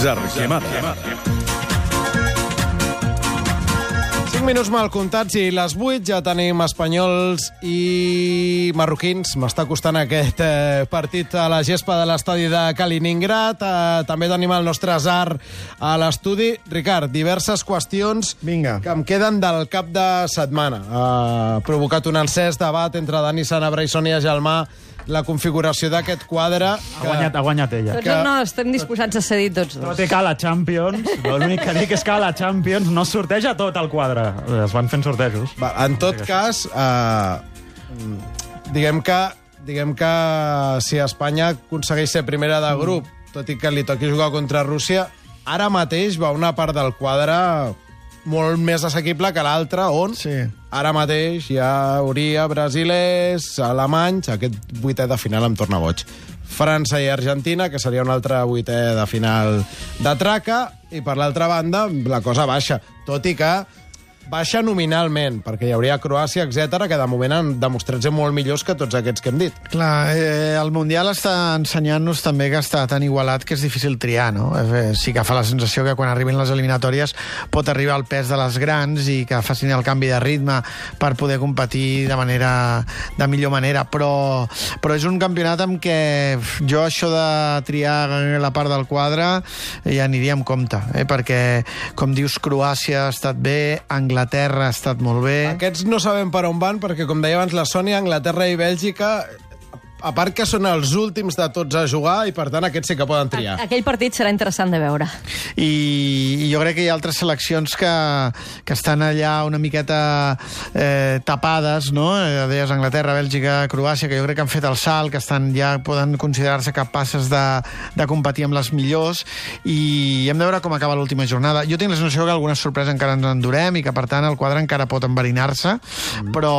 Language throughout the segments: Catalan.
Àlex Arquemada. 5 minuts mal comptats i les 8 ja tenim espanyols i marroquins. M'està costant aquest eh, partit a la gespa de l'estadi de Kaliningrad. Eh, també tenim el nostre Azar a l'estudi. Ricard, diverses qüestions Vinga. que em queden del cap de setmana. Ha provocat un encès debat entre Dani Sanabra i Sònia Gelmà la configuració d'aquest quadre. Ha guanyat, ha guanyat ella. Tots Que- no, estem disposats a cedir tots No dos. té que a la Champions, l'únic que dic és que a la Champions no sorteja tot el quadre. Es van fent sortejos. Va, en tot cas, eh, diguem que diguem que si Espanya aconsegueix ser primera de grup, tot i que li toqui jugar contra Rússia, ara mateix va una part del quadre molt més assequible que l'altra, on Sí. ara mateix hi ha hauria brasilers, alemanys, aquest vuitè de final em torna boig. França i Argentina, que seria un altre vuitè de final de traca, i per l'altra banda, la cosa baixa. Tot i que baixa nominalment, perquè hi hauria Croàcia, etc que de moment han demostrat ser molt millors que tots aquests que hem dit. Clar, eh, el Mundial està ensenyant-nos també que està tan igualat que és difícil triar, no? Eh, sí que fa la sensació que quan arribin les eliminatòries pot arribar el pes de les grans i que facin el canvi de ritme per poder competir de manera de millor manera, però, però és un campionat amb què jo això de triar la part del quadre ja aniria amb compte, eh? perquè, com dius, Croàcia ha estat bé, Anglaterra ha estat molt bé... Aquests no sabem per on van, perquè, com deia abans la Sònia, Anglaterra i Bèlgica, a part que són els últims de tots a jugar, i per tant aquests sí que poden triar. Aquell partit serà interessant de veure. i, i jo crec que hi ha altres seleccions que, que estan allà una miqueta eh, tapades, no? Eh, Deies Anglaterra, Bèlgica, Croàcia, que jo crec que han fet el salt, que estan ja poden considerar-se capaces de, de competir amb les millors, i hem de veure com acaba l'última jornada. Jo tinc la sensació que alguna sorpresa encara ens endurem i que, per tant, el quadre encara pot enverinar-se, mm. però,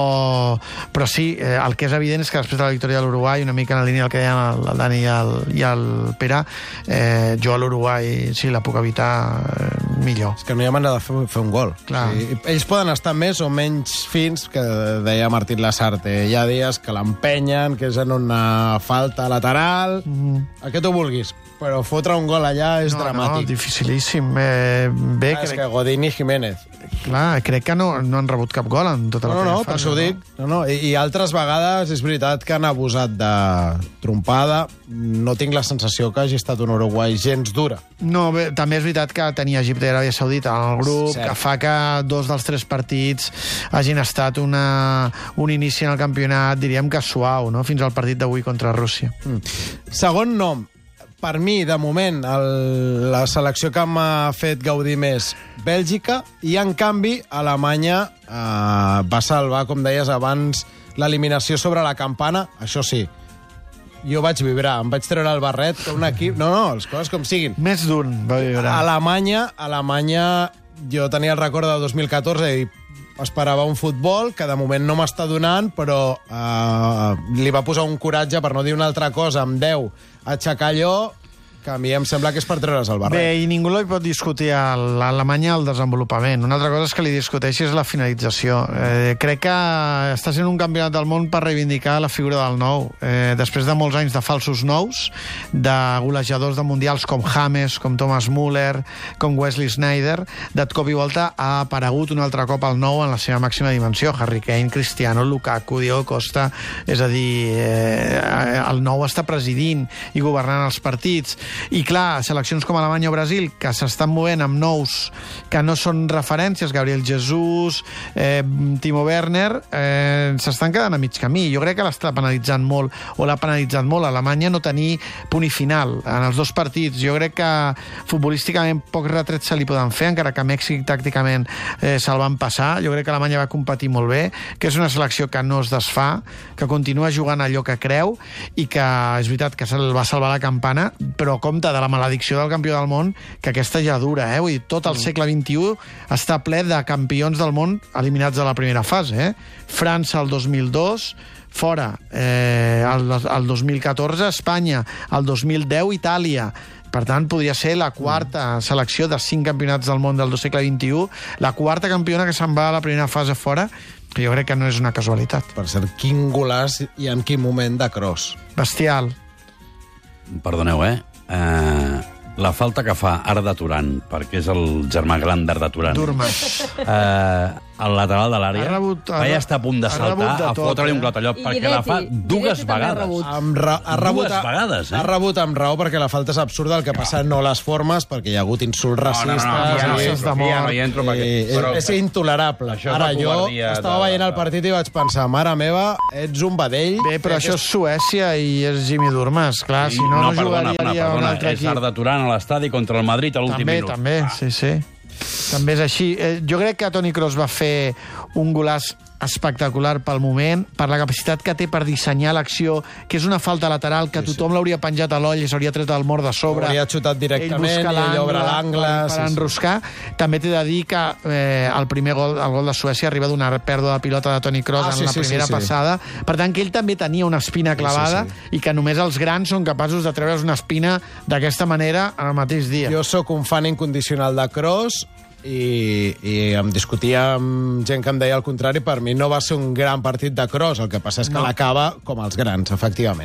però sí, eh, el que és evident és que després de la victòria de l'Uruguai, una mica en la línia del que deien el, el Dani i el, i el Pere, eh, jo a l'Uruguai, sí, la puc evitar eh, millor. És que no hi ha manera de fer, fer un gol. Clar. Sí, ells poden estar més o menys fins, que deia Martín Lasarte. Hi ha dies que l'empenyen, que és en una falta lateral, mm. el que tu vulguis. Però fotre un gol allà és no, dramàtic. No, dificilíssim. Eh, bé, Ah, és crec, que Godín i Jiménez. clar, crec que no, no han rebut cap gol en tota la No, no, no, primera per fase, això ho dic. No, no. I, I altres vegades és veritat que han abusat de trompada. No tinc la sensació que hagi estat un Uruguai gens dura. No, bé, també és veritat que tenia Egipte i Aràbia Saudita en el grup, Cert. que fa que dos dels tres partits hagin estat una, un inici en el campionat, diríem que suau, no? fins al partit d'avui contra Rússia. Segon nom, per mi, de moment, el, la selecció que m'ha fet gaudir més, Bèlgica, i en canvi, Alemanya eh, va salvar, com deies abans, l'eliminació sobre la campana, això sí, jo vaig vibrar, em vaig treure el barret que un equip... No, no, les coses com siguin. Més d'un va viure. Alemanya, Alemanya, jo tenia el record de 2014 i esperava un futbol que de moment no m'està donant, però eh, li va posar un coratge, per no dir una altra cosa, amb 10, aixecar allò que a mi em sembla que és per treure's el barret. Bé, i ningú li pot discutir a l'Alemanya el desenvolupament. Una altra cosa és que li discuteixi és la finalització. Eh, crec que està sent un campionat del món per reivindicar la figura del nou. Eh, després de molts anys de falsos nous, de golejadors de mundials com James, com Thomas Müller, com Wesley Snyder, de cop i volta ha aparegut un altre cop el nou en la seva màxima dimensió. Harry Kane, Cristiano, Lukaku, Diego Costa... És a dir, eh, el nou està presidint i governant els partits. I clar, seleccions com Alemanya o Brasil, que s'estan movent amb nous que no són referències, Gabriel Jesús, eh, Timo Werner, eh, s'estan quedant a mig camí. Jo crec que l'està penalitzant molt, o l'ha penalitzat molt a Alemanya no tenir punt i final en els dos partits. Jo crec que futbolísticament pocs retrets se li poden fer, encara que Mèxic tàcticament eh, se'l van passar. Jo crec que Alemanya va competir molt bé, que és una selecció que no es desfà, que continua jugant allò que creu i que és veritat que se'l va salvar la campana, però compte de la maledicció del campió del món, que aquesta ja dura, eh? Vull dir, tot el segle XXI està ple de campions del món eliminats de la primera fase, eh? França el 2002, fora eh, el, el 2014, Espanya el 2010, Itàlia per tant, podria ser la quarta selecció de cinc campionats del món del segle XXI, la quarta campiona que se'n va a la primera fase fora, que jo crec que no és una casualitat. Per cert, quin golaç i en quin moment de cross. Bestial. Perdoneu, eh? Uh, la falta que fa Arda Turan, perquè és el germà gran d'Arda Turan. Durmas. Eh, al lateral de l'àrea, Ha rebut- ha va ja re- està a punt de saltar, de a fotre-li eh? un clatallot, I perquè la fa dues Guidetti també ha vegades. rebut. Amb ra ha rebut, Dues vegades, eh? Ha rebut amb raó perquè la falta és absurda, el que passa no les formes, perquè hi ha hagut insults racistes. ja no, i- amenaces de ja no mort. hi entro perquè... i, però- és intolerable. Això és Ara, jo estava de- veient el partit i vaig pensar, mare meva, ets un vedell. Bé, però això és Suècia i és Jimmy Durmas. Clar, si no, no, perdona, jugaria perdona, un altre és equip. Arda Turan a l'estadi contra el Madrid a l'últim També, minut. també, sí, sí. També és així. Eh, jo crec que Toni Kroos va fer un golaç espectacular pel moment, per la capacitat que té per dissenyar l'acció, que és una falta lateral que sí, tothom l'hauria penjat a l'oll i s'hauria tret el mort de sobre. Hauria xutat directament Ell i ell obre l'angle, Per, sí, per sí. enroscar. També t'he de dir que eh, el primer gol, el gol de Suècia arriba d'una pèrdua de pilota de Toni Kroos Ah, en sí, la sí, sí, primera sí. passada. Per tant, que ell també tenia una espina clavada sí. i que només els grans són capaços de treure's una espina d'aquesta manera en el mateix dia. Jo sóc un fan incondicional de Kroos i, i em discutia amb gent que em deia el contrari. Per mi no va ser un gran partit de Kroos, el que passa és que No. l'acaba com els grans, efectivament.